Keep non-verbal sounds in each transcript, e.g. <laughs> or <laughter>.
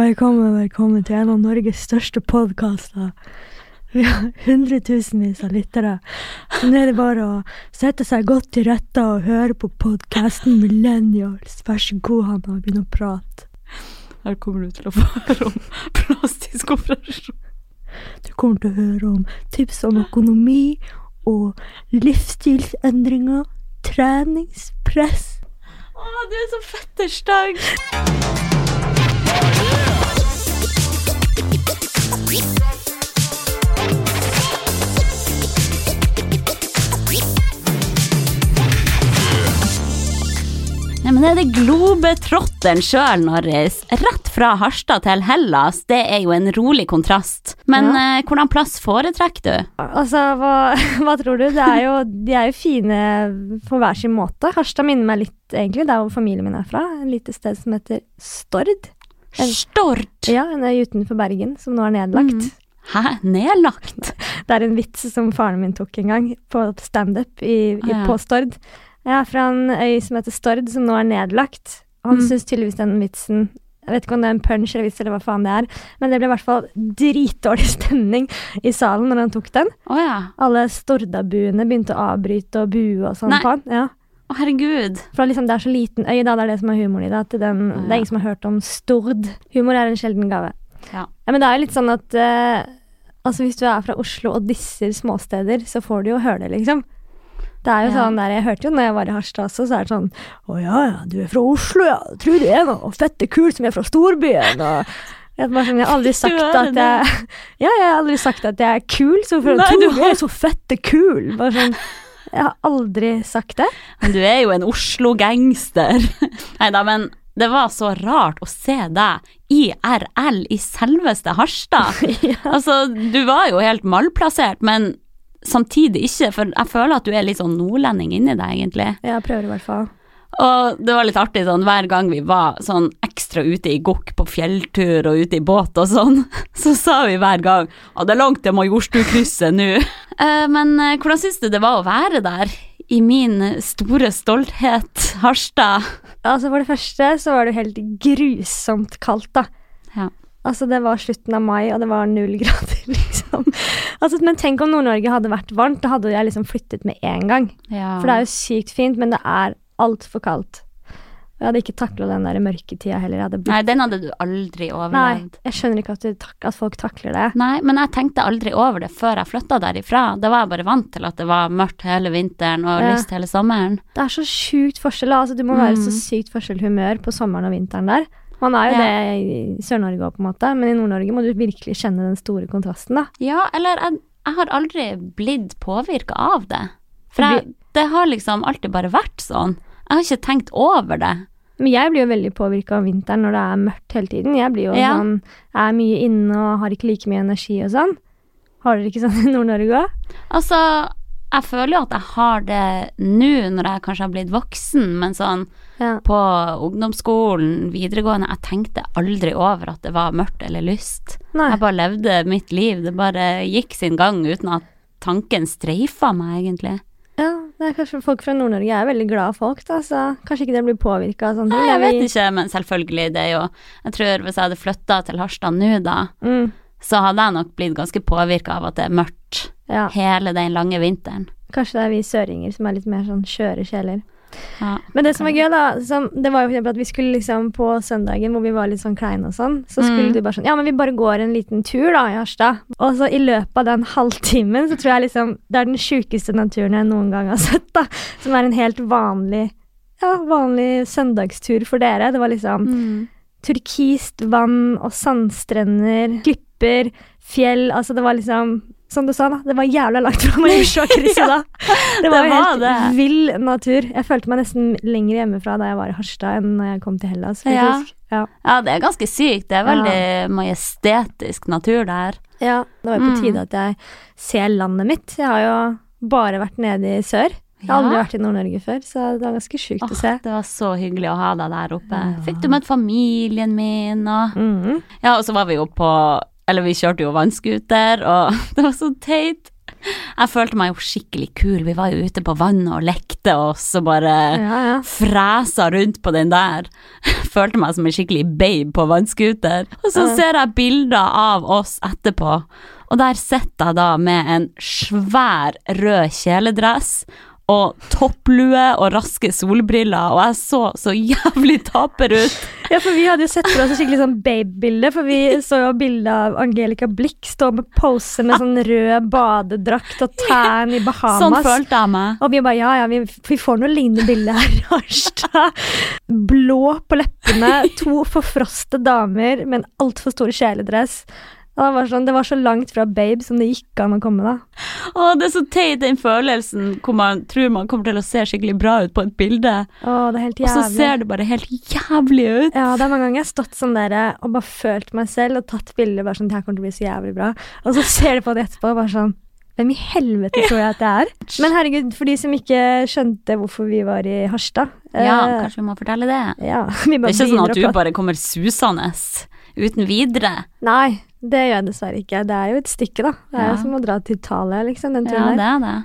Velkommen, velkommen til en av Norges største podkaster. Vi har hundretusenvis av lyttere. Så nå er det bare å sette seg godt til rette og høre på podkasten Millennials. Vær så god, Hanna, begynn å prate. Her kommer du til å få høre om plastisk operasjon. Du kommer til å høre om tips om økonomi og livsstilsendringer, treningspress. Å, du er så fetterstang! Nei, <laughs> men det er det globetrotteren sjøl, Norris. Rett fra Harstad til Hellas. Det er jo en rolig kontrast. Men Ja. eh, hvordan plass foretrekker du? Altså, hva, <laughs> hva tror du? Det er jo, de er jo fine på hver sin måte. Harstad minner meg litt, egentlig. Er hvor familien min er fra. Et lite sted som heter Stord. En- Stord. Ja, en øy utenfor Bergen, som nå er nedlagt. Mm. Hæ? Nedlagt? <laughs> Det er en vits som faren min tok en gang på standup i, Ja. på Stord. Er fra en øy som heter Stord, som nå er nedlagt. Han Mm. syns tydeligvis den vitsen Jeg vet ikke om det er en punch eller vits eller hva faen det er, men det ble i hvert fall dritdårlig <laughs> stemning i salen når han tok den. Oh, ja. Alle Stordabuene begynte å avbryte og bue og sånn Nei. på han. Ja. Å, herregud. For liksom, det er så liten øy, da. Det er det som er humoren i det. At den, Ja. Det er ingen som har hørt om Stord. Humor er en sjelden gave. Ja. men det er jo litt sånn at uh, Altså, hvis du er fra Oslo og disser småsteder, så får du jo høre det, liksom. Det er jo Ja. sånn der, Jeg hørte jo når jeg var i Harstad også, så er det sånn Å ja, ja, du er fra Oslo, ja. Tror du er noe fette kul som er fra storbyen, og jeg, bare sånn, jeg har aldri sagt at jeg <laughs> Ja, jeg har aldri sagt at jeg er kul, så for Nei, du du er så fette kul? Bare sånn Jeg har aldri sagt det. Men du er jo en Oslo-gangster. <laughs> Nei da, men det var så rart å se deg IRL i selveste Harstad. <laughs> Altså, du var jo helt malplassert, men samtidig ikke, for jeg føler at du er litt sånn nordlending inni deg, egentlig. Jeg prøver i hvert fall. Og det var litt artig sånn hver gang vi var sånn ekstra ute i gokk på fjelltur og ute i båt og sånn, <laughs> så sa vi hver gang at det er langt til Majorstukrysset nå. uh, <laughs> men uh, hvordan syns du det var å være der? I min store stolthet, Harstad. Altså For det første så var det jo helt grusomt kaldt, da. Ja. Altså Det var slutten av mai, og det var null grader, <laughs> liksom. Altså, men tenk om Nord-Norge hadde vært varmt. Da hadde jeg liksom flyttet med en gang. For det er jo sykt fint, men det er altfor kaldt. Jeg hadde ikke takla den der mørketida heller. Nei, den hadde du aldri overlevd. Nei, jeg skjønner ikke at, du tak at folk takler det. Nei, men jeg tenkte aldri over det før jeg flytta derifra. Da var jeg bare vant til at det var mørkt hele vinteren og Ja. lyst hele sommeren. Det er så sjukt forskjell. Altså, du må være så Mm. sykt forskjell humør på sommeren og vinteren der. Man er jo Ja. det i Sør-Norge òg, på en måte, men i Nord-Norge må du virkelig kjenne den store kontrasten, da. Ja, eller jeg, jeg har aldri blitt påvirka av det. For Det jeg, det har liksom alltid bare vært sånn. Jeg har ikke tenkt over det. Men jeg blir jo veldig påvirka av vinteren når det er mørkt hele tiden. Jeg blir jo Ja. sånn, jeg er mye inne og har ikke like mye energi og sånn. Har dere ikke sånn i Nord-Norge òg? Altså, jeg føler jo at jeg har det nå når jeg kanskje har blitt voksen, men sånn Ja. på ungdomsskolen, videregående, jeg tenkte aldri over at det var mørkt eller lyst. Nei. Jeg bare levde mitt liv, det bare gikk sin gang uten at tanken streifa meg, egentlig. Ja, det er kanskje Folk fra Nord-Norge er veldig glade folk, da, så kanskje ikke det blir påvirka av sånne ting. Nei, jeg vet ikke, men selvfølgelig, det er jo Jeg tror hvis jeg hadde flytta til Harstad nå, da, Mm, så hadde jeg nok blitt ganske påvirka av at det er mørkt ja. hele den lange vinteren. Kanskje det er vi søringer som er litt mer sånn skjøre sjeler. Ja. Men det som er gøy, da, som, det var jo for eksempel at vi skulle liksom på søndagen hvor vi var litt sånn kleine og sånn, så skulle Mm. du bare sånn Ja, men vi bare går en liten tur, da, i Harstad. Og så i løpet av den <laughs> halvtimen så tror jeg liksom Det er den sjukeste naturen jeg noen gang har sett, da. Som er en helt vanlig Ja, vanlig søndagstur for dere. Det var liksom Mm. turkist vann og sandstrender, klipper, fjell Altså, det var liksom Som du sa, da. Det var jævla langt fra Majorstua-krysset <laughs> da. Det var det var helt det. vill natur. Jeg følte meg nesten lenger hjemmefra da jeg var i Harstad enn når jeg kom til Hellas. Ja. Ja. ja, det er ganske sykt. Det er veldig majestetisk natur der. ja. Det var jo på Mm. tide at jeg ser landet mitt. Jeg har jo bare vært nede i sør. Jeg har aldri vært i Nord-Norge før, så det var ganske sjukt oh, å se. det var så hyggelig å ha deg der oppe. Ja. Fikk du møtt familien min og Mhm. Ja, og så var vi jo på Eller vi kjørte jo vannscooter, og <laughs> det var så teit. Jeg følte meg jo skikkelig kul. Vi var jo ute på vannet og lekte oss og bare Ja, ja. fresa rundt på den der. <laughs> Følte meg som en skikkelig babe på vannskuter. Og så Ja. ser jeg bilder av oss etterpå, og der sitter jeg da med en svær rød kjeledress og topplue og raske solbriller, og jeg så så jævlig taper ut. Ja, for vi hadde jo sett for oss et skikkelig sånn babe-bilde, for vi så jo bilde av Angelica Blick stå med pose med sånn rød badedrakt og tan i Bahamas. Sånn følte jeg meg. og vi bare ja, ja, vi, vi får noe lignende bilde her i <laughs> Harstad. Blå på leppene, to forfroste damer med en altfor stor kjeledress. Det, var sånn, det var så langt fra babe som det gikk an å komme, da. Å, det er så teit, den følelsen hvor man tror man kommer til å se skikkelig bra ut på et bilde, Å, det er helt og så ser det bare helt jævlig ut. Ja, det er mange ganger jeg har stått sånn der og bare følt meg selv og tatt bilder bare sånn Det her kommer til å bli så jævlig bra. Og så <laughs> ser du på det etterpå og bare sånn Hvem i helvete tror jeg at det er? Men herregud, for de som ikke skjønte hvorfor vi var i Harstad Ja, eh, kanskje vi må fortelle det. ja, <laughs> vi Det bare er ikke sånn begynner at å du prate. bare kommer susende uten videre. Nei, det gjør jeg dessverre ikke. Det er jo et stykke, da. Det er jo Ja. som å dra til Italia, liksom. Den Ja, turen det er det.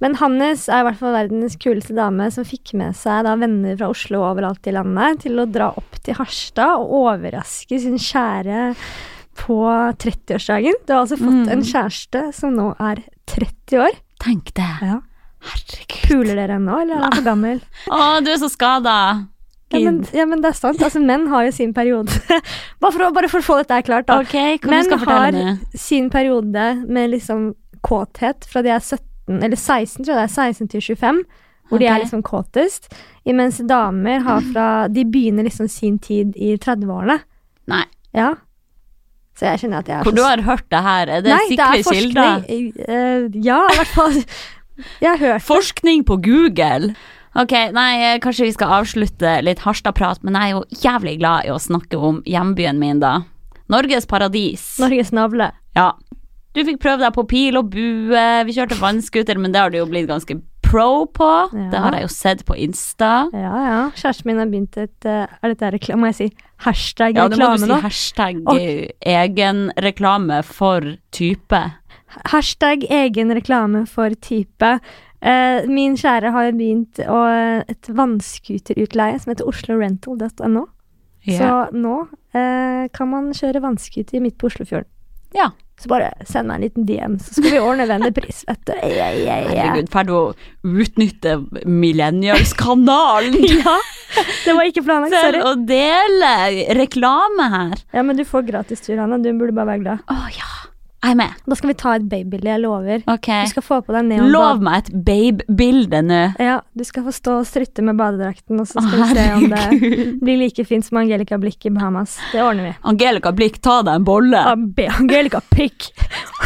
Men Hannes er i hvert fall verdens kuleste dame som fikk med seg da venner fra Oslo og overalt i landet til å dra opp til Harstad og overraske sin kjære på 30-årsdagen. Du har altså fått Mm. en kjæreste som nå er 30 år. Tenk det. Ja. Herregud. Puler dere ennå, eller er han for gammel? Å, du er så skada. Ja men, ja, men det er sant. Altså, menn har jo sin periode. <laughs> bare, for bare for å få dette klart, da. Okay, Menn har det? sin periode med liksom kåthet fra de er 17, eller 16, tror jeg det er, 16 til 25, hvor de er liksom kåtest. Imens damer har fra De begynner liksom sin tid i 30-årene. Nei, Ja. Så jeg kjenner at jeg er hvor du har hørt det her? Er det Nei, det sikre er kilder? Eh, ja, i hvert fall. <laughs> Jeg har hørt Forskning på Google. Ok, nei, eh, kanskje vi skal avslutte litt Harstad-prat, men jeg er jo jævlig glad i å snakke om hjembyen min, da. Norges paradis. Norges navle. Ja. Du fikk prøve deg på pil og bue, vi kjørte vannskuter, men det har du jo blitt ganske pro på. Ja. Det har jeg jo sett på Insta. Ja, ja. Kjæresten min har begynt et eh, Er dette reklame? Må jeg si hashtag Ja, det må du si hashtag Og- egenreklame for type. Hashtag egen reklame for type. Eh, min kjære har begynt å, et vannskuterutleie som heter oslorental.no. Så nå uh, kan man kjøre vannskuter midt på Oslofjorden. Ja. Så bare send meg en liten DM, så skal vi ordne vennepris, vet du. Yeah, yeah, yeah. Herregud, ferdig å utnytte millennialskanalen? <laughs> ja, det var ikke planlagt, sorry. sorry. å dele reklame her. Ja, men du får gratis tur, Hanna. Du burde bare være glad. Å ja, jeg er med. Da skal vi ta et babybilde, jeg lover. Ok. Du skal få på deg neon Lov meg et babe-bilde nå. Ja, du skal få stå og strutte med badedrakten, og så Å, skal vi se om det blir like fint som Angelica Blikk i Bahamas. Det ordner vi. Angelica Blikk, ta deg en bolle. Angelica Pikk!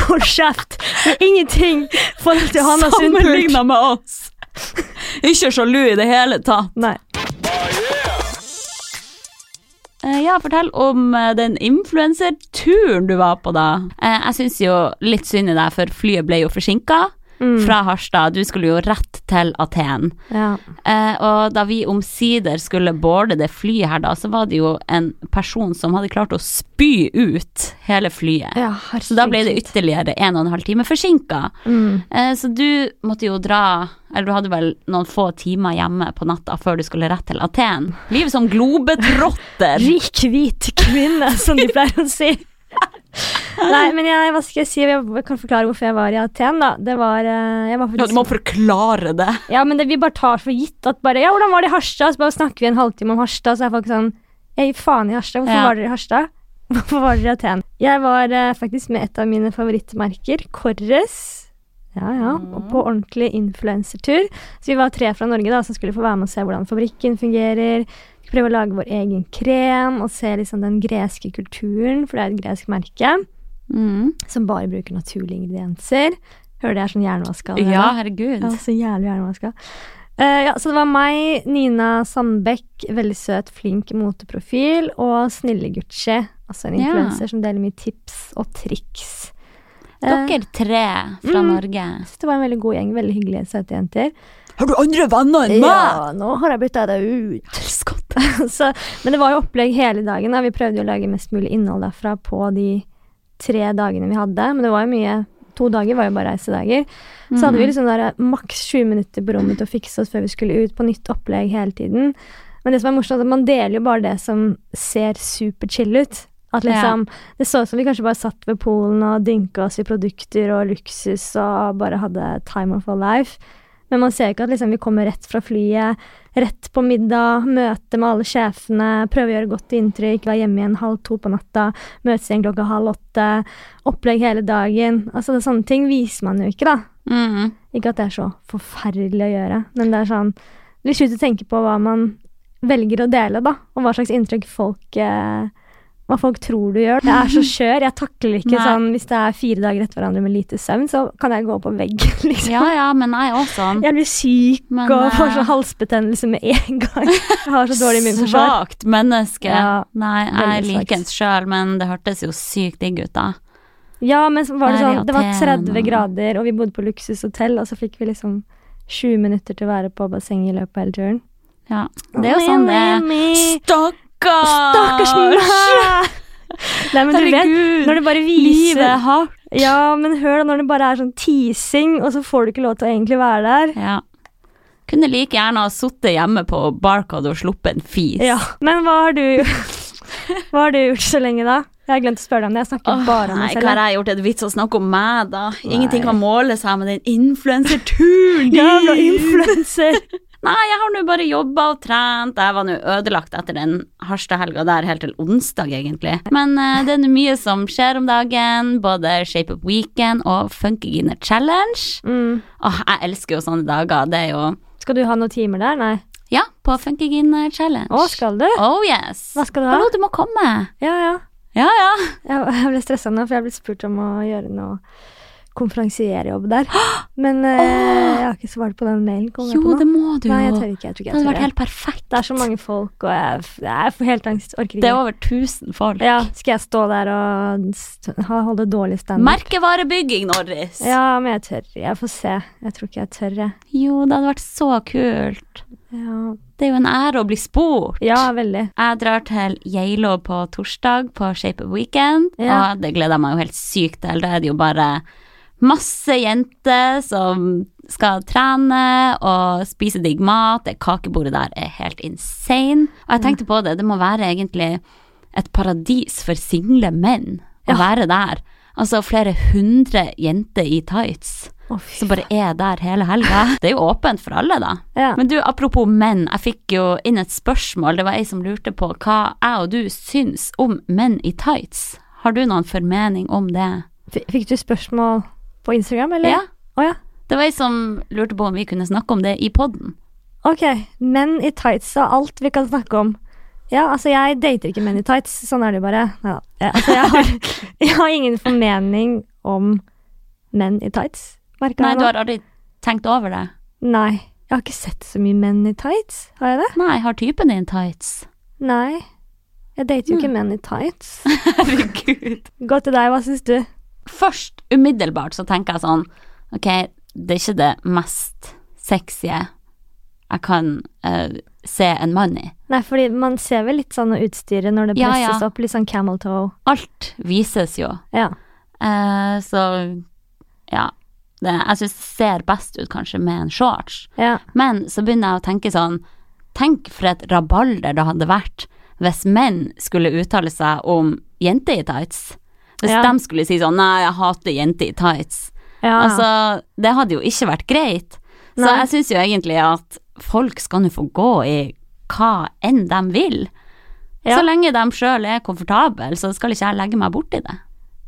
hold kjeft! Ingenting forhold til Hanna Sundpult. Sammenligna med oss. Ikke sjalu i det hele tatt. Nei. Ja, fortell om eh, den influenserturen du var på, da. Eh, Jeg syns jo litt synd i deg, for flyet ble jo forsinka Mm. fra Harstad. Du skulle jo rett til Aten. Ja. Eh, og da vi omsider skulle boarde det flyet her, da, så var det jo en person som hadde klart å spy ut hele flyet. ja, Så da ble det ytterligere en og en halv time forsinka. Mm. Eh, så du måtte jo dra Eller du hadde vel noen få timer hjemme på natta før du skulle rett til Aten. Livet som globetrotter. Rik, hvit kvinne, som de pleier å si. <laughs> Nei, men jeg, hva skal jeg si? Jeg kan forklare hvorfor jeg var i Aten, da. Det var, eh, jeg var Ja, du må forklare det. Ja, men det, vi bare tar for gitt at bare Ja, hvordan var det i Harstad? Så bare snakker vi en halvtime om Harstad, så er folk sånn Jeg gir faen i Harstad. Hvorfor Ja. var dere i Harstad? <laughs> Hvorfor var dere i Aten? Jeg var uh, faktisk med et av mine favorittmerker, Corres. Ja, ja. Og på ordentlig influensertur. Så vi var tre fra Norge da, som skulle få være med og se hvordan fabrikken fungerer. Prøve å lage vår egen krem og se liksom den greske kulturen, for det er et gresk merke Mm. som bare bruker naturlige ingredienser. Hører det er sånn hjernevaska. Ja, herregud. Ja, så jævlig hjernevaska. Uh, ja, så det var meg, Nina Sandbekk, veldig søt, flink moteprofil, og Snille Gucci, altså en Ja. influenser som deler mye tips og triks. Eh, Dere tre fra mm. Norge. Så det var en veldig god gjeng, veldig hyggelige, søte jenter. Har du andre venner enn meg? Ja, nå har jeg bytta det ut. <laughs> så, men det var jo opplegg hele dagen. Da. Vi prøvde å lage mest mulig innhold derfra på de tre dagene vi hadde. Men det var jo mye to dager var jo bare reisedager. Så hadde vi liksom der maks 20 minutter på rommet til å fikse oss før vi skulle ut på nytt opplegg hele tiden. Men det som er morsomt, at man deler jo bare det som ser superchill ut. At liksom, Det så ut som vi kanskje bare satt ved Polen og dynka oss i produkter og luksus og bare hadde time of our life. Men man ser ikke at liksom vi kommer rett fra flyet, rett på middag, møte med alle sjefene, prøve å gjøre godt inntrykk, være hjemme igjen halv to på natta, møtes igjen klokka halv åtte, opplegg hele dagen. Altså det, Sånne ting viser man jo ikke, da. Mhm. Ikke at det er så forferdelig å gjøre, men det er sånn Litt slutt å tenke på hva man velger å dele, da, og hva slags inntrykk folk eh, hva folk tror du gjør. Jeg er så <laughs> skjør. Jeg takler ikke Nei. sånn Hvis det er fire dager etter hverandre med lite søvn, så kan jeg gå på veggen, <laughs> liksom. Ja ja, men jeg også sånn. Jeg blir syk Men, og får eh, sånn halsbetennelse med en gang. Jeg har så dårlig immunforsvar. Svakt menneske. Ja, Nei, jeg liker en sjøl, men det hørtes jo sykt digg ut, da. Ja, men var det sånn Det var 30 grader, og vi bodde på luksushotell, og så fikk vi liksom 20 minutter til å være på bassenget i løpet av hele turen. Ja. Det er jo sånn det er. Stakkars! Stakkars meg! Nei, men du vet, når det bare Livet viser er hardt. Ja, men hør da, når det bare er sånn teasing, og så får du ikke lov til å egentlig være der. Ja. Kunne like gjerne ha sittet hjemme på Barcode og sluppet en fis. Ja, Men hva har du Hva har du gjort så lenge, da? Jeg har glemt å spørre deg om det. Jeg snakker oh, bare om nei, meg hva har jeg gjort? Er det vits å snakke om meg, da? Ingenting Nei. kan måle seg med den influenserturen din! Jævla influenser! Nei, jeg har nå bare jobba og trent. Jeg var nå ødelagt etter den Harstad-helga der helt til onsdag, egentlig. Men uh, det er mye som skjer om dagen. Både Shape Up Weekend og Funkyginer Challenge. Mm. Åh, jeg elsker jo sånne dager. Det er jo Skal du ha noen timer der? Nei. Ja, på Funkyginer Challenge. Å, skal du? Oh yes. Hva skal du ha? Hallo, du må komme. Ja, ja. Ja, ja. Jeg, jeg ble stressa nå, for jeg ble spurt om å gjøre noe konferansierjobb der. <gasps> Men eh, jeg har ikke svart på den mailen. kom Jo, på det må du Nei, jeg jo. tør ikke. Jeg tror Det hadde vært helt perfekt. Det er så mange folk, og jeg, jeg får helt angst. Orker ikke. Det er over 1000 folk. Ja, skal jeg stå der og holde dårlig standup? Merkevarebygging, Norris. Ja, men jeg tør. Jeg får se. Jeg tror ikke jeg tør, jeg. Jo, det hadde vært så kult. Ja, Det er jo en ære å bli spurt. ja veldig. Jeg drar til Geilo på torsdag på Shape of Weekend, Ja. og det gleder jeg meg jo helt sykt til. Da er det jo bare masse jenter som skal trene og spise digg mat. Det kakebordet der er helt insane. Og jeg tenkte på det, det må være egentlig et paradis for single menn å Ja. være der. Altså flere hundre jenter i tights Oh, som bare er der hele helga. <laughs> Det er jo åpent for alle, da. Ja. Men du, apropos menn, jeg fikk jo inn et spørsmål. Det var ei som lurte på hva jeg og du syns om menn i tights. Har du noen formening om det? Fikk du spørsmål på Instagram, eller? Ja. Oh, ja. Det var ei som lurte på om vi kunne snakke om det i poden. Ok. Menn i tights og alt vi kan snakke om. Ja, altså, jeg dater ikke menn i tights. Sånn er det bare. Ja, altså, jeg har, <laughs> jeg har ingen formening om menn i tights. Merker Nei, du har aldri tenkt over det? Nei. Jeg har ikke sett så mye menn i tights. Har jeg det? Nei, har typen din tights? Nei. Jeg dater jo ikke menn i tights. <laughs> Herregud. Gå til deg, hva syns du? Først, umiddelbart, så tenker jeg sånn Ok, det er ikke det mest sexy jeg kan uh, se en mann i. Nei, fordi man ser vel litt sånn utstyret når det presses ja. opp, litt sånn camel toe. Alt vises jo. Ja. Uh, så ja. Det, jeg syns det ser best ut kanskje med en shorts. Ja. Men så begynner jeg å tenke sånn Tenk for et rabalder det hadde vært hvis menn skulle uttale seg om jenter i tights. Hvis Ja. de skulle si sånn 'nei, jeg hater jenter i tights'. ja. Altså, det hadde jo ikke vært greit. Så Nei. jeg syns jo egentlig at folk skal nå få gå i hva enn de vil. Ja. Så lenge de sjøl er komfortable, så skal ikke jeg legge meg borti det.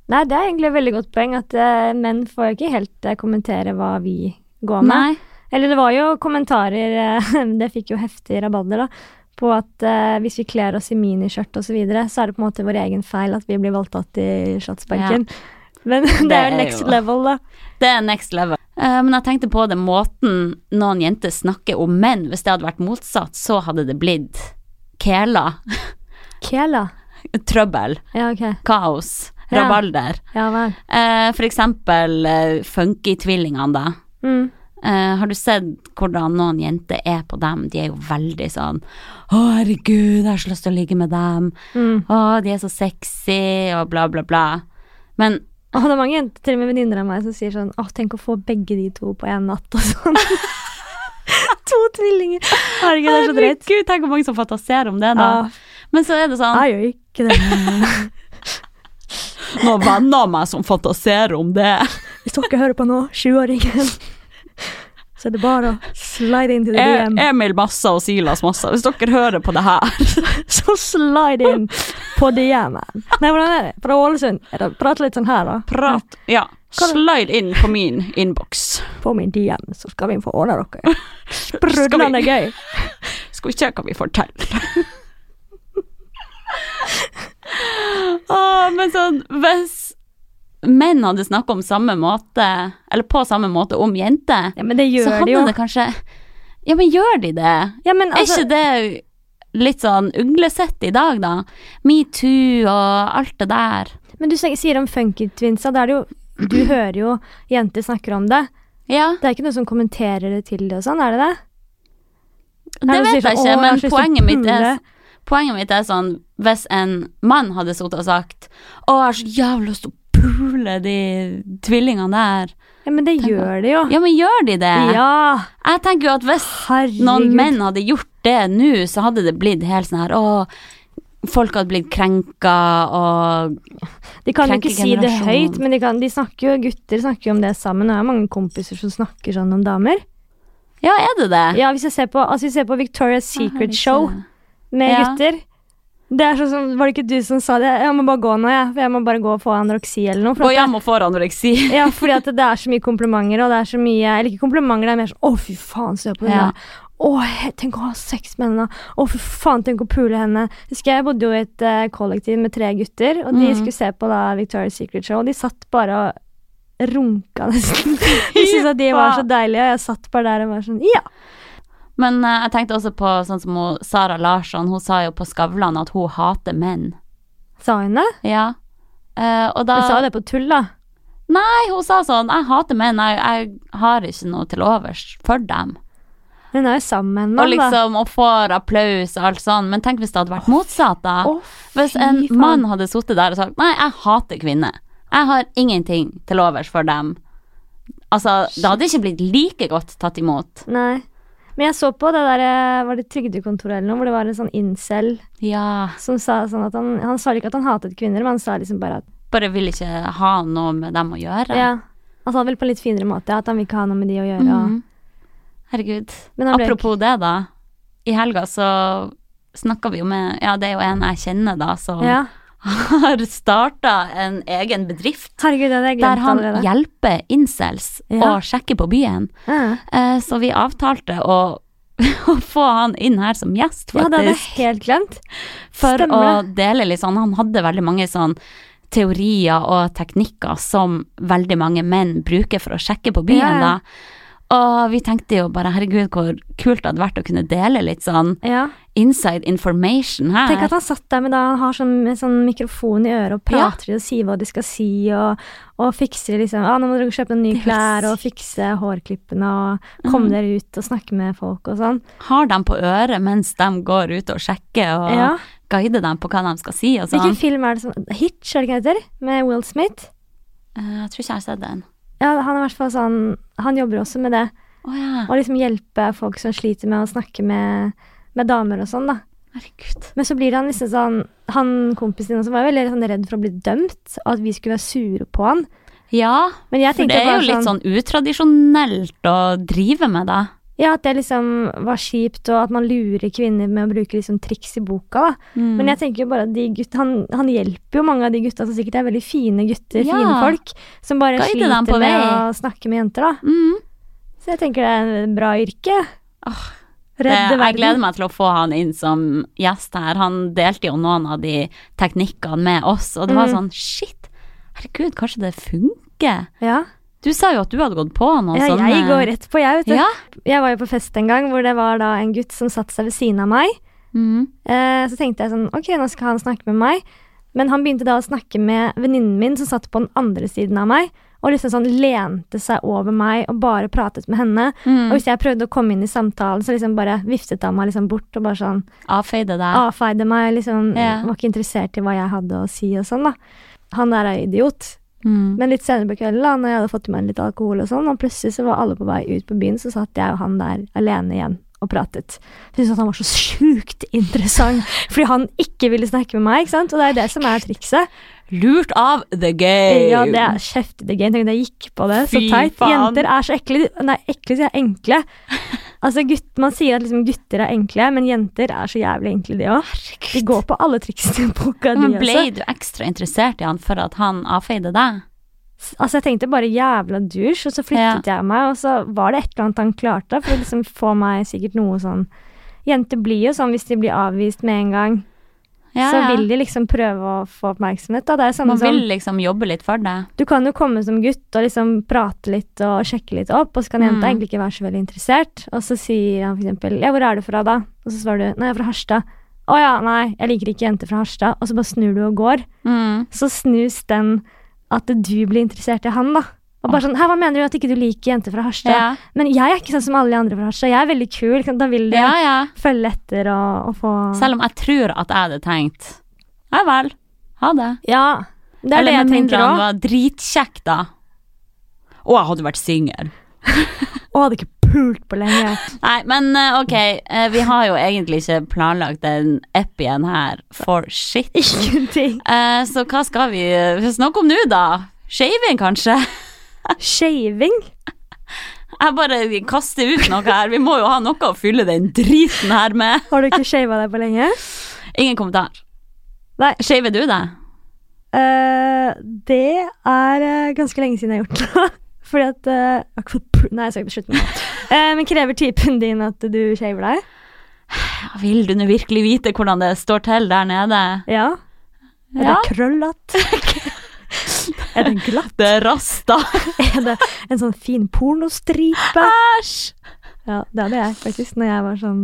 Nei, det er egentlig et veldig godt poeng at uh, menn får jo ikke helt uh, kommentere hva vi går med. Nei. Eller det var jo kommentarer, eh, <laughs> det fikk jo heftig rabalder da, på at eh, hvis vi kler oss i miniskjørt og så videre, så er det på en måte vår egen feil at vi blir voldtatt i Slottsparken. Men det, <laughs> er er jo next jo- level, da. Det er next level. Uh, men jeg tenkte på det måten noen jenter snakker om menn. Hvis det hadde vært motsatt, så hadde det blitt kela. <laughs> Kela. Trøbbel. Ja, ok. Kaos. Rabalder. Ja vel. uh, for eksempel uh, Funky-tvillingene, da. Mm. Eh, har du sett hvordan noen jenter er på dem? De er jo veldig sånn Å, herregud, jeg har så lyst til å ligge med dem. Mm. Å, de er så sexy, og bla, bla, bla. Men Å, det er mange jenter, til og med venninner av meg, som sier sånn Å, tenk å få begge de to på én natt, og sånn. <laughs> to tvillinger. Herregud, det er så drøyt. Herregud, tenk hvor mange som fantaserer om det, da. Ja, Men så er det sånn jeg gjør ikke det. noen venner av meg som fantaserer om det. Hvis dere hører på nå, 20-åringen, så er det bare å slide the E- DM. Emil Massa og Silas Massa, hvis dere hører på det her <laughs> Så slide in på DM-en. Nei, hvordan er det? Fra Ålesund? Prat litt sånn her, da. Prat Ja, slide inn på min innboks. På min DM, så skal vi få ordne dere. <laughs> Sprudlende gøy. <laughs> Skal vi se hva vi får til. Åh, men sånn, hvis menn hadde snakket om samme måte, eller på samme måte om jenter, Ja, men det så hadde de jo. det kanskje Ja, men gjør de det? Ja, men Er altså, ikke det litt sånn uglesett i dag, da? Metoo og alt det der. men du sier om funky twinsa, da er det jo Du <clears throat> hører jo jenter snakker om det. Ja, Det er ikke noen som kommenterer det til det og sånn, er det det? det Er det vet jeg sånn, ikke, «Å, jeg har men poenget mitt er. Poenget mitt er sånn, hvis en mann hadde sittet og sagt Å, jeg har så jævlig lyst til å pule de tvillingene der. Ja, men det tenker, gjør de jo. Ja, men gjør de det? Ja, Jeg tenker jo at hvis herregud. noen menn hadde gjort det nå, så hadde det blitt helt sånn her Å, folk hadde blitt krenka og De kan jo ikke si det høyt, men de, kan, de snakker jo, gutter snakker jo om det sammen. Jeg har mange kompiser som snakker sånn om damer. Ja, er det det? Ja, hvis jeg ser på, altså, jeg ser på Victoria's Secret Show med Ja. gutter det er sånn som, Var det ikke du som sa det? Jeg må bare gå nå, jeg. Ja. jeg må bare gå og få anoreksi eller noe. Gå hjem og få anoreksi. <laughs> Ja, fordi at det er så mye komplimenter, og det er så mye Eller ikke komplimenter, det er mer sånn 'Å, fy faen, se på den Ja. Å, tenk å ha sex med henne. Å, fy faen, tenk å pule henne. Husker jeg bodde jo i et uh, kollektiv med tre gutter, og de mm. skulle se på da Victoria's Secret Show, og de satt bare og runka nesten. <laughs> De syntes at de var så deilige, og jeg satt bare der og var sånn Ja. Men uh, jeg tenkte også på sånn som hun, Sara Larsson, hun sa jo på Skavlan at hun hater menn. Sa hun det? Ja. Uh, og da Hun sa det på tull, da. Nei, hun sa sånn Jeg hater menn, jeg, jeg har ikke noe til overs for dem. Hun er jo sammen med en Og liksom, og får applaus og alt sånn. Men tenk hvis det hadde vært motsatt, da. Oh, Hvis en mann hadde sittet der og sagt Nei, jeg hater kvinner. Jeg har ingenting til overs for dem. Altså, det hadde ikke blitt like godt tatt imot. Nei. Men jeg så på det der eh, Var det Trygdekontoret eller noe, hvor det var en sånn incel Ja. som sa sånn at han Han sa ikke at han hatet kvinner, men han sa liksom bare at Bare vil ikke ha noe med dem å gjøre. Ja. Han sa det vel på en litt finere måte, at han vil ikke ha noe med de å gjøre. og- Mhm. Herregud. Apropos det, da. I helga så snakka vi jo med Ja, det er jo en jeg kjenner, da, som Ja. Har starta en egen bedrift. Herregud, Der han allerede. hjelper incels Ja. å sjekke på byen. Ja. Eh, så vi avtalte å, <laughs> å få han inn her som gjest, ja, det hadde jeg helt glemt. for stemmer å dele litt sånn Han hadde veldig mange sånn teorier og teknikker som veldig mange menn bruker for å sjekke på byen, ja. da. Og vi tenkte jo bare herregud, hvor kult det hadde vært å kunne dele litt sånn Ja. inside information her. Tenk at han satt der med da han har sånn, sånn mikrofon i øret og Ja. prater og sier hva de skal si, og, og fikser liksom Ja, nå må dere kjøpe nye klær og fikse hårklippene og komme mm. dere ut og snakke med folk og sånn. Har dem på øret mens de går ut og sjekker, og Ja. guider dem på hva de skal si og sånn. Hvilken film er det som Hitch, er det ikke heter? Med Will Smith? Uh, jeg tror ikke jeg har sett den. Ja, han er i hvert fall sånn Han jobber også med det. Å ja. Å liksom hjelpe folk som sliter med å snakke med, med damer og sånn, da. Herregud. Men så blir han liksom sånn Han kompisen din også var veldig sånn redd for å bli dømt, og at vi skulle være sure på han. Ja, for det er jo jo litt sånn utradisjonelt å drive med, da. Ja, at det liksom var kjipt, og at man lurer kvinner med å bruke liksom triks i boka, da. Mm. Men jeg tenker jo bare at de gutta, han, han hjelper jo mange av de gutta som sikkert er veldig fine gutter, Ja. fine folk, som bare Guide sliter med å snakke med jenter, da. mm. Så jeg tenker det er et bra yrke. Åh, Redde verden. jeg gleder meg til å få han inn som gjest her. Han delte jo noen av de teknikkene med oss, og det var Mm. sånn shit, herregud, kanskje det funker? Ja. Du sa jo at du hadde gått på noen ja, sånne jeg går rett på, jeg, vet du. Ja. Jeg var jo på fest en gang hvor det var da en gutt som satte seg ved siden av meg. Mm. Eh, så tenkte jeg sånn, ok, nå skal han snakke med meg. Men han begynte da å snakke med venninnen min som satt på den andre siden av meg. Og liksom sånn lente seg over meg og bare pratet med henne. Mm. Og hvis jeg prøvde å komme inn i samtalen, så liksom bare viftet han meg liksom bort og bare sånn Avfeide deg. avfeide meg. liksom yeah. Var ikke interessert i hva jeg hadde å si og sånn, da. Han der er idiot. Mm. Men litt senere på kvelden, da når jeg hadde fått i meg litt alkohol og sånn, og plutselig så var alle på vei ut på byen, så satt jeg og han der alene igjen og pratet. Jeg syntes at han var så sjukt interessant, <laughs> fordi han ikke ville snakke med meg, ikke sant? Og det er det som er trikset. Lurt av the game. Ja, det er kjeft the game. Tenk at jeg gikk på det. Så teit. faen. Jenter er så ekle. Nei, ekle sier jeg enkle. Altså, gutt, man sier at liksom gutter er enkle, men jenter er så jævlig enkle, de òg. De går på alle triksene i boka, de Men ble du ekstra interessert i han for at han avfeide deg? Altså, jeg tenkte bare jævla dusj, og så flyttet jeg meg, og så var det et eller annet han klarte for å liksom få meg sikkert noe sånn. Jenter blir jo sånn hvis de blir avvist med en gang, Ja, så vil de liksom prøve å få oppmerksomhet. Da. Det er samme Man som vil liksom jobbe litt for det. Du kan jo komme som gutt og liksom prate litt og sjekke litt opp, og så kan jenta Mm. egentlig ikke være så veldig interessert. Og så sier han eksempel 'Ja, hvor er du fra, da?' Og så svarer du 'Nei, jeg er fra Harstad'. 'Å ja, nei, jeg liker ikke jenter fra Harstad'. Og så bare snur du og går. Mm. Så snus den at du blir interessert i han, da. Og bare sånn hva mener du at ikke du liker jenter fra Harstad?' Ja. Men jeg er ikke sånn som alle de andre fra Harstad. Jeg er veldig kul. Da vil de ja, ja. følge etter og, og få Selv om jeg tror at jeg hadde tenkt Ja vel, ha det. Ja. Det er Eller det jeg med mindre tenker han òg. var dritkjekk, da. Og jeg hadde vært singel. <laughs> Og hadde ikke pult på lenge. <laughs> Nei, men eh, ok, eh, vi har jo egentlig ikke planlagt den epien her for shit. Ingenting. Eh, så hva skal vi snakke om nå, da? Shaving, kanskje? Shaving. Jeg bare kaster ut noe her. Vi må jo ha noe å fylle den driten her med. Har du ikke shava deg på lenge? Ingen kommentar. Nei. Shaver du deg? Uh, det er eh, ganske lenge siden jeg har gjort det. <laughs> Fordi at pr- Nei, jeg skal ikke slutte med det. Eh, men krever typen din at du shaver deg? Vil du nå virkelig vite hvordan det står til der nede? Ja. Er Ja. det krøllete? <laughs> er det glatt? Det er rasta. <laughs> Er det en sånn fin pornostripe? Æsj! Ja, det hadde jeg faktisk når jeg var sånn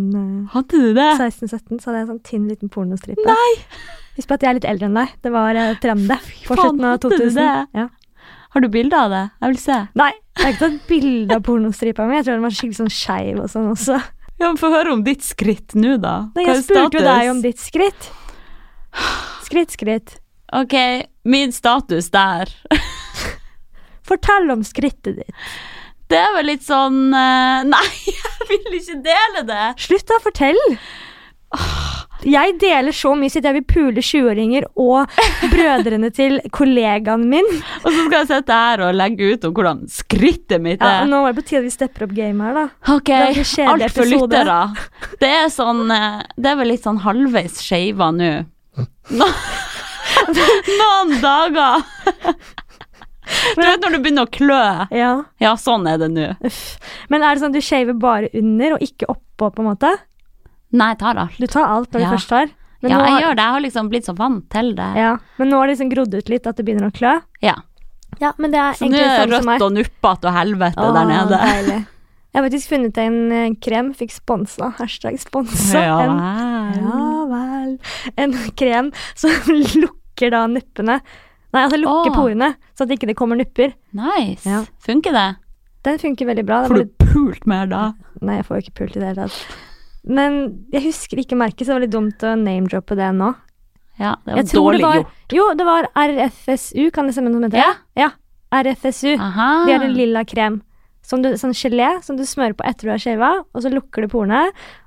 uh, du det? 16-17. Så hadde jeg en sånn tynn liten pornostripe. Nei! Husk på at jeg er litt eldre enn deg. Det var uh, trende på faen, slutten av hadde du 2000. det? Ja. Har du bilde av det? Jeg vil se. Nei, jeg har ikke tatt bilde av pornostripa mi. Jeg tror den var skikkelig sånn skeiv og sånn også. Ja, men Få høre om ditt skritt nå, da. Nei, Hva jeg er spurte jo deg om ditt skritt. Skritt, skritt. Ok, min status der. <laughs> Fortell om skrittet ditt. Det er vel litt sånn eh, <laughs> Nei, jeg vil ikke dele det. Slutt da, fortell! Jeg deler så mye sitt jeg vil pule 20-åringer og brødrene til kollegaen min. Og så skal jeg sitte her og legge ut om hvordan skrittet mitt Ja, er. nå var det på tide vi stepper opp gamet her, da. Ok, alt for lyttere. Det er sånn eh, Det er vel litt sånn halvveis skeiva nå. <laughs> <laughs> Noen dager. <laughs> Du vet når du begynner å klø? Ja, Ja, sånn er det nå. Men er det sånn at du shaver bare under og ikke oppå, på en måte? Nei, jeg tar alt. Du tar alt når Ja. du først tar. Men Ja, jeg gjør det. Jeg har liksom blitt så vant til det. ja, men nå har det liksom grodd ut litt at det begynner å klø. Ja. Ja, men det er Så nå er det rødt og nuppete og helvete Åh, der nede. Deilig. Jeg har faktisk funnet en eh, krem, fikk sponsa, hashtag sponsa. Ja en, ja vel. En krem som <laughs> lukker da nuppene. Nei, altså lukker Åh. porene, så at ikke det kommer nupper. Nice. Ja. Funker det? Den funker veldig bra. Får du pult mer da? <laughs> nei, jeg får jo ikke pult i det hele tatt. Men jeg husker ikke merket, så det var litt dumt å name-droppe det nå. Ja, det var dårlig det var, gjort. jo, det var RFSU, kan det stemme som heter det? Ja. RFSU. Aha. De har en lilla krem. Som du, sånn gelé som du smører på etter du har shava, og så lukker du porene,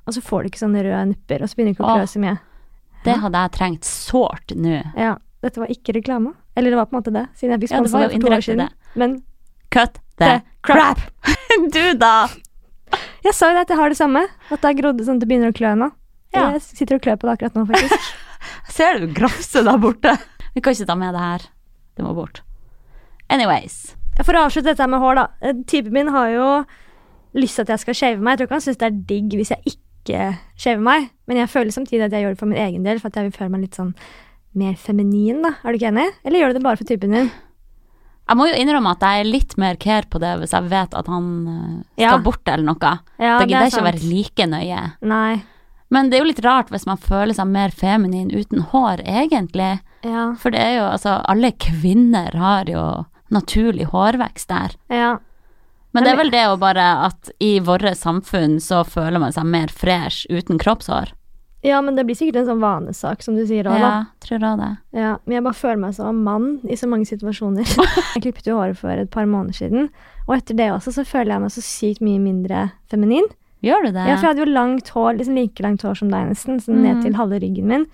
og så får du ikke sånne røde nupper, og så begynner du ikke å klø så mye. Det hadde jeg trengt sårt nå. Ja, dette var ikke reklame. Eller det var på en måte det, siden jeg fikk Ja, det sponsa var det for to år siden. det. Men Cut the crap! <laughs> Du, da! Jeg sa jo det at jeg har det samme, at det har grodd sånn at det begynner å klø nå. Ja. Jeg sitter og klør på det akkurat nå, faktisk. <laughs> Ser du grafse der borte? Vi kan ikke ta med det her. Det må bort. Anyways. For å avslutte dette med hår, da. Eh, Typen min har jo lyst til at jeg skal shave meg. Jeg tror ikke han syns det er digg hvis jeg ikke shaver meg, men jeg føler samtidig at jeg gjør det for min egen del, for at jeg vil føle meg litt sånn mer feminin, da. Er du ikke enig? Eller gjør du det bare for typen din? Jeg må jo innrømme at jeg er litt mer care på det hvis jeg vet at han eh, skal Ja. bort eller noe. Ja, da gidder er jeg ikke å være like nøye. Nei. Men det er jo litt rart hvis man føler seg mer feminin uten hår, egentlig. Ja. For det er jo altså Alle kvinner har jo naturlig hårvekst der. Ja. Men det er vel det å bare at i våre samfunn så føler man seg mer fresh uten kroppshår. Ja, men det blir sikkert en sånn vanesak, som du sier òg, Ja, da. tror også det. Ja, men jeg bare føler meg som mann i så mange situasjoner. <laughs> jeg klippet jo håret for et par måneder siden, og etter det også så føler jeg meg så sykt mye mindre feminin. Gjør du det? Ja, for jeg hadde jo langt hår, liksom like langt hår som deg nesten, sånn ned Mm. til halve ryggen min.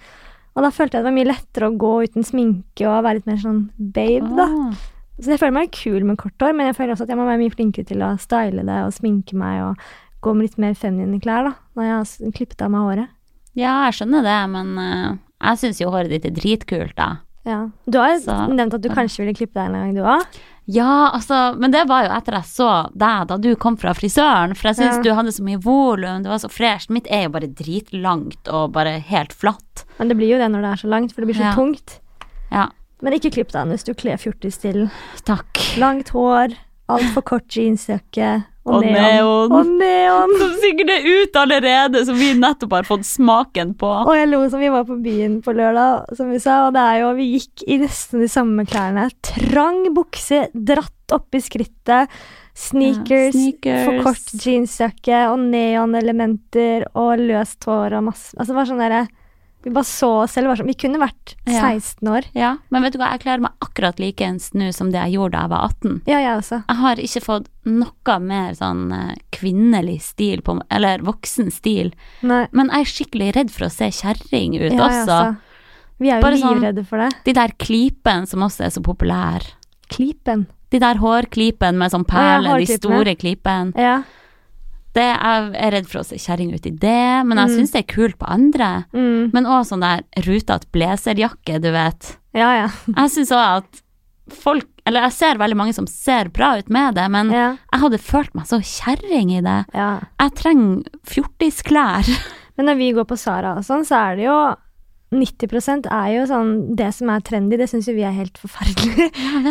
Og da følte jeg det var mye lettere å gå uten sminke og være litt mer sånn babe, da. Åh. Så jeg føler meg kul med kort hår, men jeg føler også at jeg må være mye flinkere til å style det og sminke meg og gå med litt mer feminine klær, da, når jeg har klippet av meg håret. Ja, jeg skjønner det, men uh, jeg syns jo håret ditt er dritkult, da. Ja. Du har Så- nevnt at du kanskje ville klippe deg en gang, du òg. Ja, altså, men det var jo etter jeg så deg da du kom fra frisøren, for jeg syns Ja. du hadde så mye volum, det var så fresht. Mitt er jo bare dritlangt og bare helt flatt. Men det blir jo det når det er så langt, for det blir så Ja. tungt. Ja, Men ikke klipp deg hvis du kler fjortisstilen. takk. Langt hår, altfor kort jeansjakke og, Og neon. neon. Og neon! <laughs> Som sikkert er ut allerede, som vi nettopp har fått smaken på. Og jeg lo som vi var på byen på lørdag, som vi sa, og det er jo Vi gikk i nesten de samme klærne. Trang bukse, dratt opp i skrittet, sneakers, Ja, sneakers. for kort jeansjakke og neonelementer og løst hår og masse Altså det var sånn derre Vi bare så oss selv. var Sånn, vi kunne vært 16 år. Ja, men vet du hva, jeg kler meg akkurat likeens nå som det jeg gjorde da jeg var 18. Ja, jeg også. Jeg har ikke fått noe mer sånn eh, kvinnelig stil på meg, eller voksen stil. Nei. Men jeg er skikkelig redd for å se kjerring ut Ja, også. også. Vi er jo Bare sånn- livredde for det. De der klipene som også er så populære. Klipen. De der hårklipene med sånn ja, de store klipene. Ja. Det, jeg er redd for å se kjerring ut i det, men jeg Mm. syns det er kult på andre. Mm. Men òg sånn der rutete blazerjakke, du vet. Ja, ja. Jeg syns òg at folk Eller jeg ser veldig mange som ser bra ut med det, men ja. jeg hadde følt meg så kjerring i det. ja. Jeg trenger fjortisklær. <laughs> Men når vi går på Sara og sånn, så er det jo 90% er jo sånn Det som er trendy, det syns jo vi er helt forferdelig.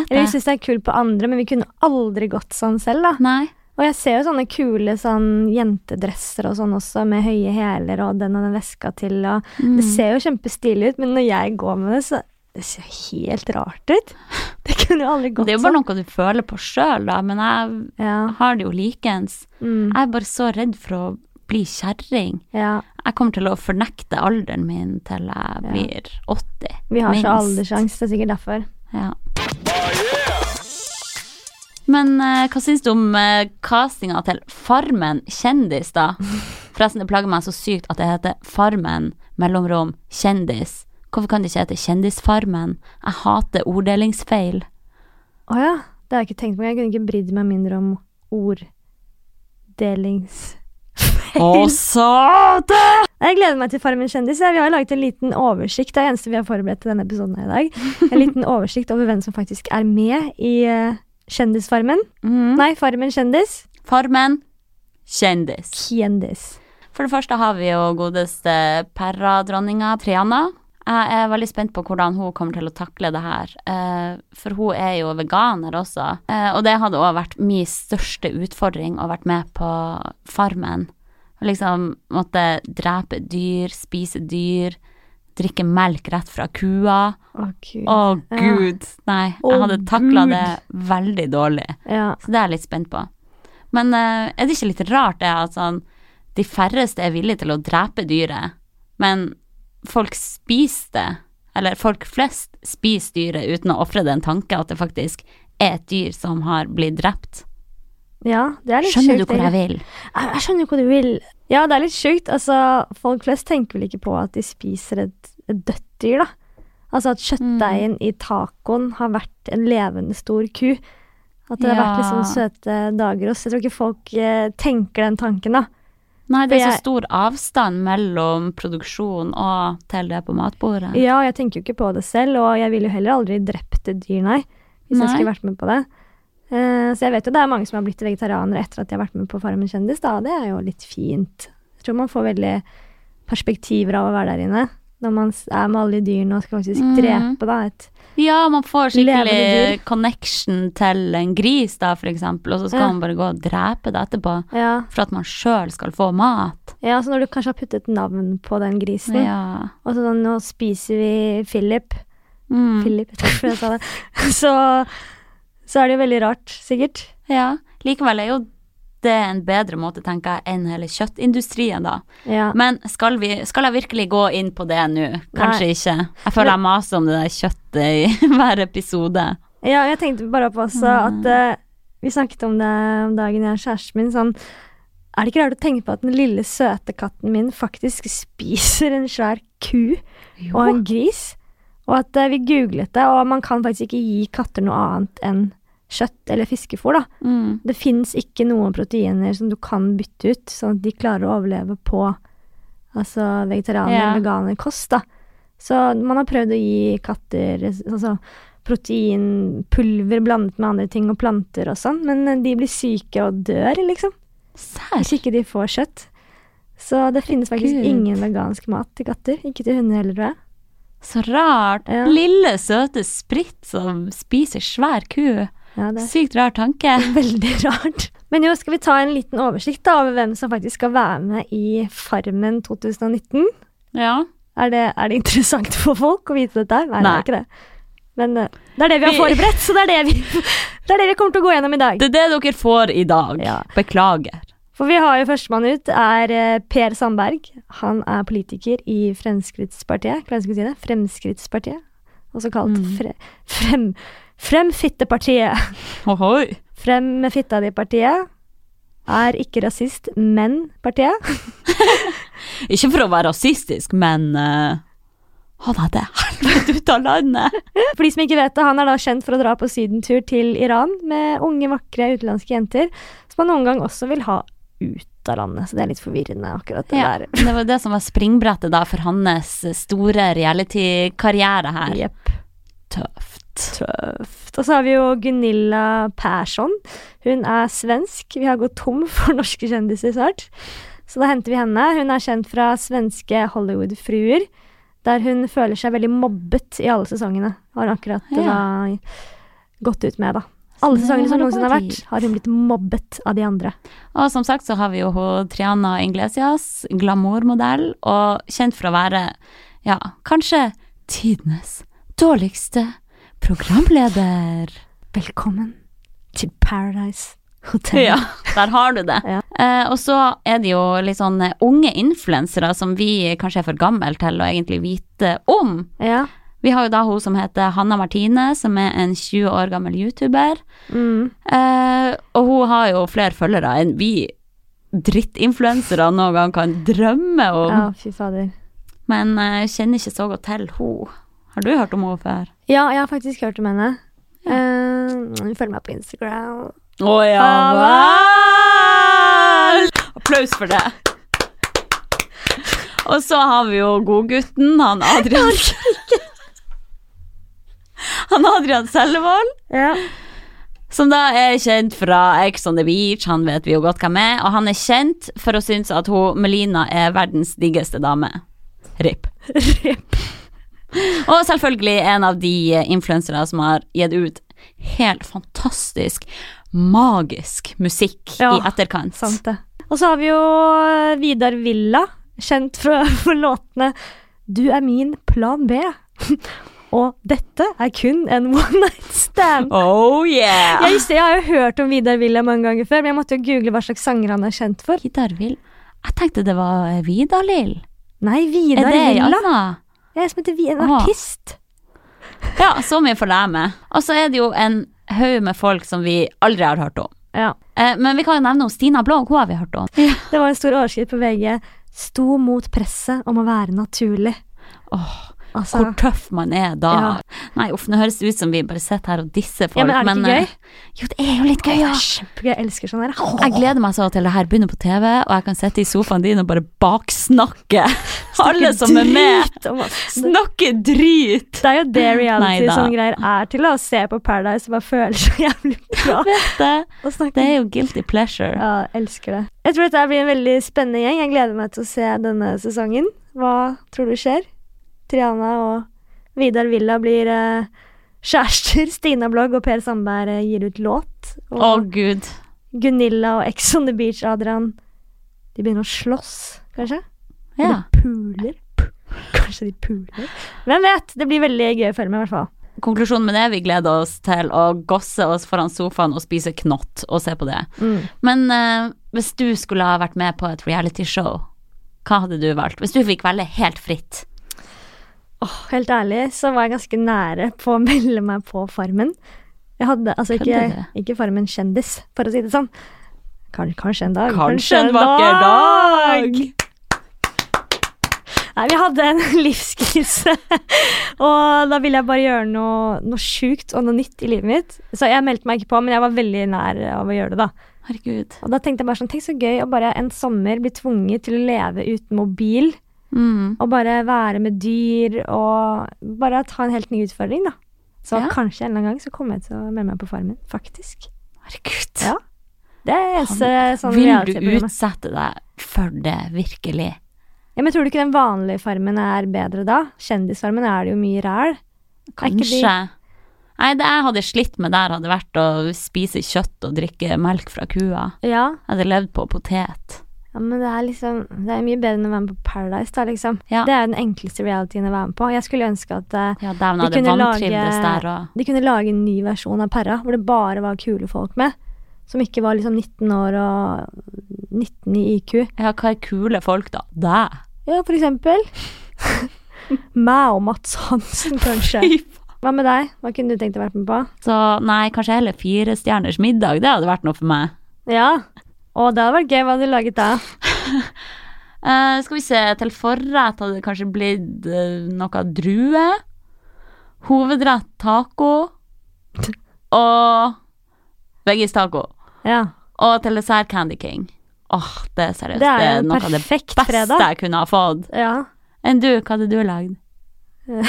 Ja, vi syns det er kult på andre, men vi kunne aldri gått sånn selv, da. Nei. Og jeg ser jo sånne kule sånn jentedresser og sånn også, med høye hæler og den og den veska til, og Mm. Det ser jo kjempestilig ut, men når jeg går med det, så det ser helt rart ut. <laughs> Det kunne jo aldri gått Det er jo bare noe du føler på sjøl, da, men jeg Ja. har det jo likens. Mm, Jeg er bare så redd for å bli kjerring. ja. Jeg kommer til å fornekte alderen min til jeg blir 80. Vi har så minst. alderssjanse, det er sikkert derfor. Ja. Men eh, hva syns du om uh, castinga til Farmen kjendis, da? Forresten, det plager meg så sykt at det heter Farmen mellomrom kjendis. Hvorfor kan det ikke hete Kjendisfarmen? Jeg hater orddelingsfeil. Å ja, det har jeg ikke tenkt på. Jeg kunne ikke brydd meg mindre om orddelings... Å, sate! Jeg gleder meg til Farmen kjendis. Vi har laget en liten oversikt. Det er det eneste vi har forberedt til denne episoden her i dag. En liten <laughs> oversikt over hvem som faktisk er med i eh, Kjendisfarmen. Mm. Nei, Farmen kjendis. Farmen kjendis. Kjendis. For det første har vi jo godeste Perra-dronninga Triana. Jeg er veldig spent på hvordan hun kommer til å takle det her. Eh, for hun er jo veganer også. Eh, og det hadde òg vært min største utfordring å vært med på Farmen. Liksom måtte drepe dyr, spise dyr, drikke melk rett fra kua. Å, gud. Å Ja. gud, nei. Å, Jeg hadde takla Gud. det veldig dårlig. Ja. Så det er jeg litt spent på. Men uh, er det ikke litt rart det at sånn de færreste er villige til å drepe dyret, men folk spiser det, eller folk flest spiser dyret uten å ofre det en tanke at det faktisk er et dyr som har blitt drept. ja, det er litt Skjønner du sjukt, hvor jeg vil? Jeg, jeg skjønner hva du vil. Ja, det er litt sjukt. Altså, folk flest tenker vel ikke på at de spiser et, et dødt dyr, da. Altså at kjøttdeigen i tacoen har vært en levende stor ku. At det har vært sånn søte dager hos. Jeg tror ikke folk eh, tenker den tanken, da. Nei, det er jeg, så stor avstand mellom produksjon og til det på matbordet. Ja, jeg tenker jo ikke på det selv, og jeg ville jo heller aldri drept et dyr, nei. Hvis Nei. jeg skulle vært med på det. Eh, så jeg vet jo det er mange som har blitt vegetarianere etter at de har vært med på Farmen kjendis, da. Det er jo litt fint. Jeg tror man får veldig perspektiver av å være der inne. Når man er med alle de dyrene og skal faktisk Mhm. drepe da, et Ja, man får skikkelig connection til en gris, da, for eksempel, og så skal Ja. man bare gå og drepe det etterpå ja. for at man sjøl skal få mat. ja, så når du kanskje har puttet navn på den grisen, Ja. og sånn, nå spiser vi Philip Mm. Philip, jeg tror jeg sa det. <laughs> Så, så er det jo veldig rart, sikkert. ja. Likevel er jo det er en bedre måte, tenker jeg, enn hele kjøttindustrien, da. Ja. Men skal, vi, skal jeg virkelig gå inn på det nå? Kanskje ikke. Jeg føler jeg maser om det der kjøttet i <laughs> hver episode. ja, jeg tenkte bare på også at uh, vi snakket om det om dagen, jeg og kjæresten min, sånn Er det ikke rart å tenke på at den lille, søte katten min faktisk spiser en svær ku og en gris? Og at eh, vi googlet det, og man kan faktisk ikke gi katter noe annet enn kjøtt eller fiskefôr, da. Mm. Det fins ikke noen proteiner som du kan bytte ut, sånn at de klarer å overleve på altså vegetarianer- Ja. eller veganerkost, da. Så man har prøvd å gi katter altså, proteinpulver blandet med andre ting og planter og sånn, men eh, de blir syke og dør, liksom, Sær. hvis ikke de får kjøtt. Så det finnes faktisk Gud. ingen vegansk mat til katter. Ikke til hunder heller, tror jeg. Så rart. Ja. Lille, søte Spritt som spiser svær ku. Ja, det er Sykt rar tanke. <laughs> Veldig rart. Men jo, skal vi ta en liten oversikt da, over hvem som faktisk skal være med i Farmen 2019? Ja. Er det, er det interessant for folk å vite dette? Nei, Nei, det er ikke det. Men eh, det er det vi har forberedt, så det er det vi, <laughs> det er det vi kommer til å gå gjennom i dag. Det er det dere får i dag. Ja. Beklager. For vi har jo førstemann ut, er eh, Per Sandberg. Han er politiker i Fremskrittspartiet. Klarer jeg si det? Fremskrittspartiet. Også kalt Mm. fre, Frem... Fremfittepartiet. Ohoi. Frem med fitta di-partiet. Er ikke rasist, men partiet. <laughs> Ikke for å være rasistisk, men uh, han er det helvete ut av landet. <laughs> For de som ikke vet det, han er da kjent for å dra på sydentur til Iran med unge, vakre utenlandske jenter, som han noen gang også vil ha ut av landet. Så det er litt forvirrende, akkurat det Ja, der. det var det som var springbrettet da for hans store reality-karriere her. Yep. Tøft. Tøft. Og så har vi jo Gunilla Persson. Hun er svensk. Vi har gått tom for norske kjendiser snart. Så da henter vi henne. Hun er kjent fra svenske Hollywood-fruer, der hun føler seg veldig mobbet i alle sesongene. Har hun akkurat Ja. da gått ut med, da. Alle sesongene som noensinne har vært, har hun blitt mobbet av de andre. Og som sagt så har vi jo Triana Inglesias, glamourmodell, og kjent for å være, ja, kanskje tidenes dårligste programleder. Velkommen til Paradise Hotel. Ja, der har du det. <laughs> Ja. Eh, og så er det jo litt sånn eh, unge influensere som vi kanskje er for gammel til å egentlig vite om. Ja. Vi har jo da hun som heter Hanna Martine, som er en 20 år gammel YouTuber. Mm. Eh, og hun har jo flere følgere enn vi drittinfluensere noen gang kan drømme om. ja, fy fader. Men jeg kjenner ikke så godt til hun. Har du hørt om henne før? Ja, jeg har faktisk hørt om henne. Ja. Uh, følg meg på Instagram. Å ja Ja vel! Applaus for det. Og så har vi jo godgutten, han Adrian <laughs> Han Adrian Sellevold, Ja. som da er kjent fra Ex on the Beach, han vet vi jo godt hvem er, og han er kjent for å synes at hun Melina er verdens diggeste dame. RIP. <laughs> Rip. Og selvfølgelig en av de influensere som har gitt ut helt fantastisk, magisk musikk Ja, i etterkant. Sant det. Og så har vi jo eh, Vidar Villa, kjent fra, <laughs> for låtene Du er min plan B. <laughs> Og dette er kun en one night stand. Oh yeah! Jeg, jeg har jo hørt om Vidar Villa mange ganger før, men jeg måtte jo google hva slags sanger han er kjent for. Vidar Vill Jeg tenkte det var eh, Vidar Lill. Nei, Vidar Villa. Jeg er som heter en artist. Ja, så mye får jeg med. Og så er det jo en haug med folk som vi aldri har hørt om. Ja. Eh, men vi kan jo nevne om Stina Blå, hun har vi hørt om. Det var en stor overskrift på VG. Sto mot presset om å være naturlig. Åh, Altså, hvor tøff man er da. Ja. Nei, uff, nå høres det ut som vi bare sitter her og disser folk. Ja, men er det ikke men, gøy? Jo, det er jo litt gøy, ja. kjempegøy. Jeg elsker sånn her. Jeg gleder meg så til det her begynner på TV, og jeg kan sitte i sofaen din og bare baksnakke <laughs> alle som er med. Snakke drit! Det er jo det reality sånne greier er til, å se på Paradise og bare føle så jævlig bra. Det, <laughs> det er jo guilty pleasure. Ja, jeg elsker det. Jeg tror dette blir en veldig spennende gjeng. Jeg gleder meg til å se denne sesongen. Hva tror du skjer? Triana og Vidar Villa blir eh, kjærester. <laughs> Stina Blogg og Per Sandberg eh, gir ut låt. Og Å, gud. Gunilla og Ex on the Beach, Adrian, de begynner å slåss, kanskje? Ja. Eller puler. P- Kanskje de puler. Hvem vet? Det blir veldig gøy å følge med, i hvert fall. konklusjonen med det, vi gleder oss til å gosse oss foran sofaen og spise knott og se på det. Mm. Men eh, hvis du skulle ha vært med på et realityshow, hva hadde du valgt? Hvis du fikk velge helt fritt. Åh, helt ærlig så var jeg ganske nære på å <laughs> melde meg på Farmen. Jeg hadde altså ikke, ikke Farmen kjendis, for å si det sånn. Kanskje, kanskje en dag. Kanskje en vakker dag! Nei, vi hadde en <laughs> livskrise, og da ville jeg bare gjøre noe, noe sjukt og noe nytt i livet mitt. Så jeg meldte meg ikke på, men jeg var veldig nær av å gjøre det, da. Herregud. Og da tenkte jeg bare sånn, tenk så gøy å bare en sommer bli tvunget til å leve uten mobil. Mm. Og bare være med dyr og bare ta en helt ny utfordring, da. Så Ja. kanskje en eller annen gang så kommer jeg til å melde meg på Farmen, faktisk. Herregud. Ja. Det er eneste sånn Vil du utsette deg for det, virkelig? Ja, men tror du ikke den vanlige Farmen er bedre da? Kjendisfarmen er det jo mye ræl. Kanskje. de-. Nei, det jeg hadde slitt med der, hadde vært å spise kjøtt og drikke melk fra kua. Ja. Jeg hadde levd på potet. Ja, men det er liksom Det er mye bedre enn å være med på Paradise, da, liksom. Ja. Det er den enkleste realityen å være med på. Jeg skulle ønske at uh, Ja, De kunne lage- der og de kunne lage en ny versjon av Perra, hvor det bare var kule folk med. Som ikke var liksom 19 år og 19 i IQ. Ja, hva er kule folk, da? Deg? Ja, for eksempel. <laughs> Meg og Mats Hansen, <laughs> kanskje. Hva med deg? Hva kunne du tenkt å være med på? Så nei, kanskje heller fire stjerners middag. Det hadde vært noe for meg. Ja. Å, det hadde vært gøy. Hva hadde du laget da? uh, <laughs> skal vi se, til forrett hadde det kanskje blitt uh, noe drue. Hovedrett taco. <laughs> Og veggis taco. Ja. Og til dessert Candy King. Åh, det er seriøst. Det er det er noe av det beste fredag. jeg kunne ha fått. Ja. Enn du, hva hadde du lagd? <laughs>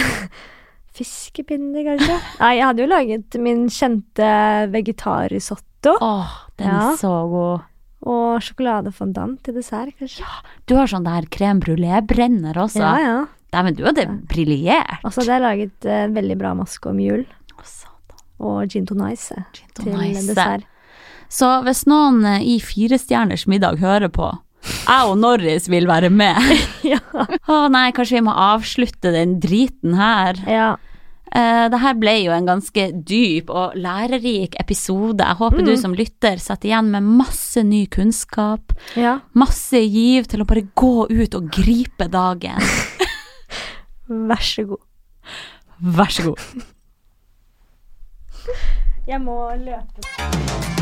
Fiskepinner, kanskje? Nei, jeg hadde jo laget min kjente vegetarrisotto. Åh, den Ja. er så god. Og sjokoladefondant til dessert, kanskje. Ja, Du har sånn der crème brulé-brenner også. Ja, ja. Dæven, du hadde briljert. Og så hadde jeg laget eh, veldig bra maske om jul. Å, satan. Og gin tonice Gin til dessert. Så hvis noen eh, i Firestjerners middag hører på, jeg og Norris vil være med. <laughs> ja. Å nei, kanskje vi må avslutte den driten her. ja. Eh, det her ble jo en ganske dyp og lærerik episode. Jeg håper du Mm. som lytter satt igjen med masse ny kunnskap. Ja. Masse giv til å bare gå ut og gripe dagen. <laughs> Vær så god. Vær så god. Jeg må løpe.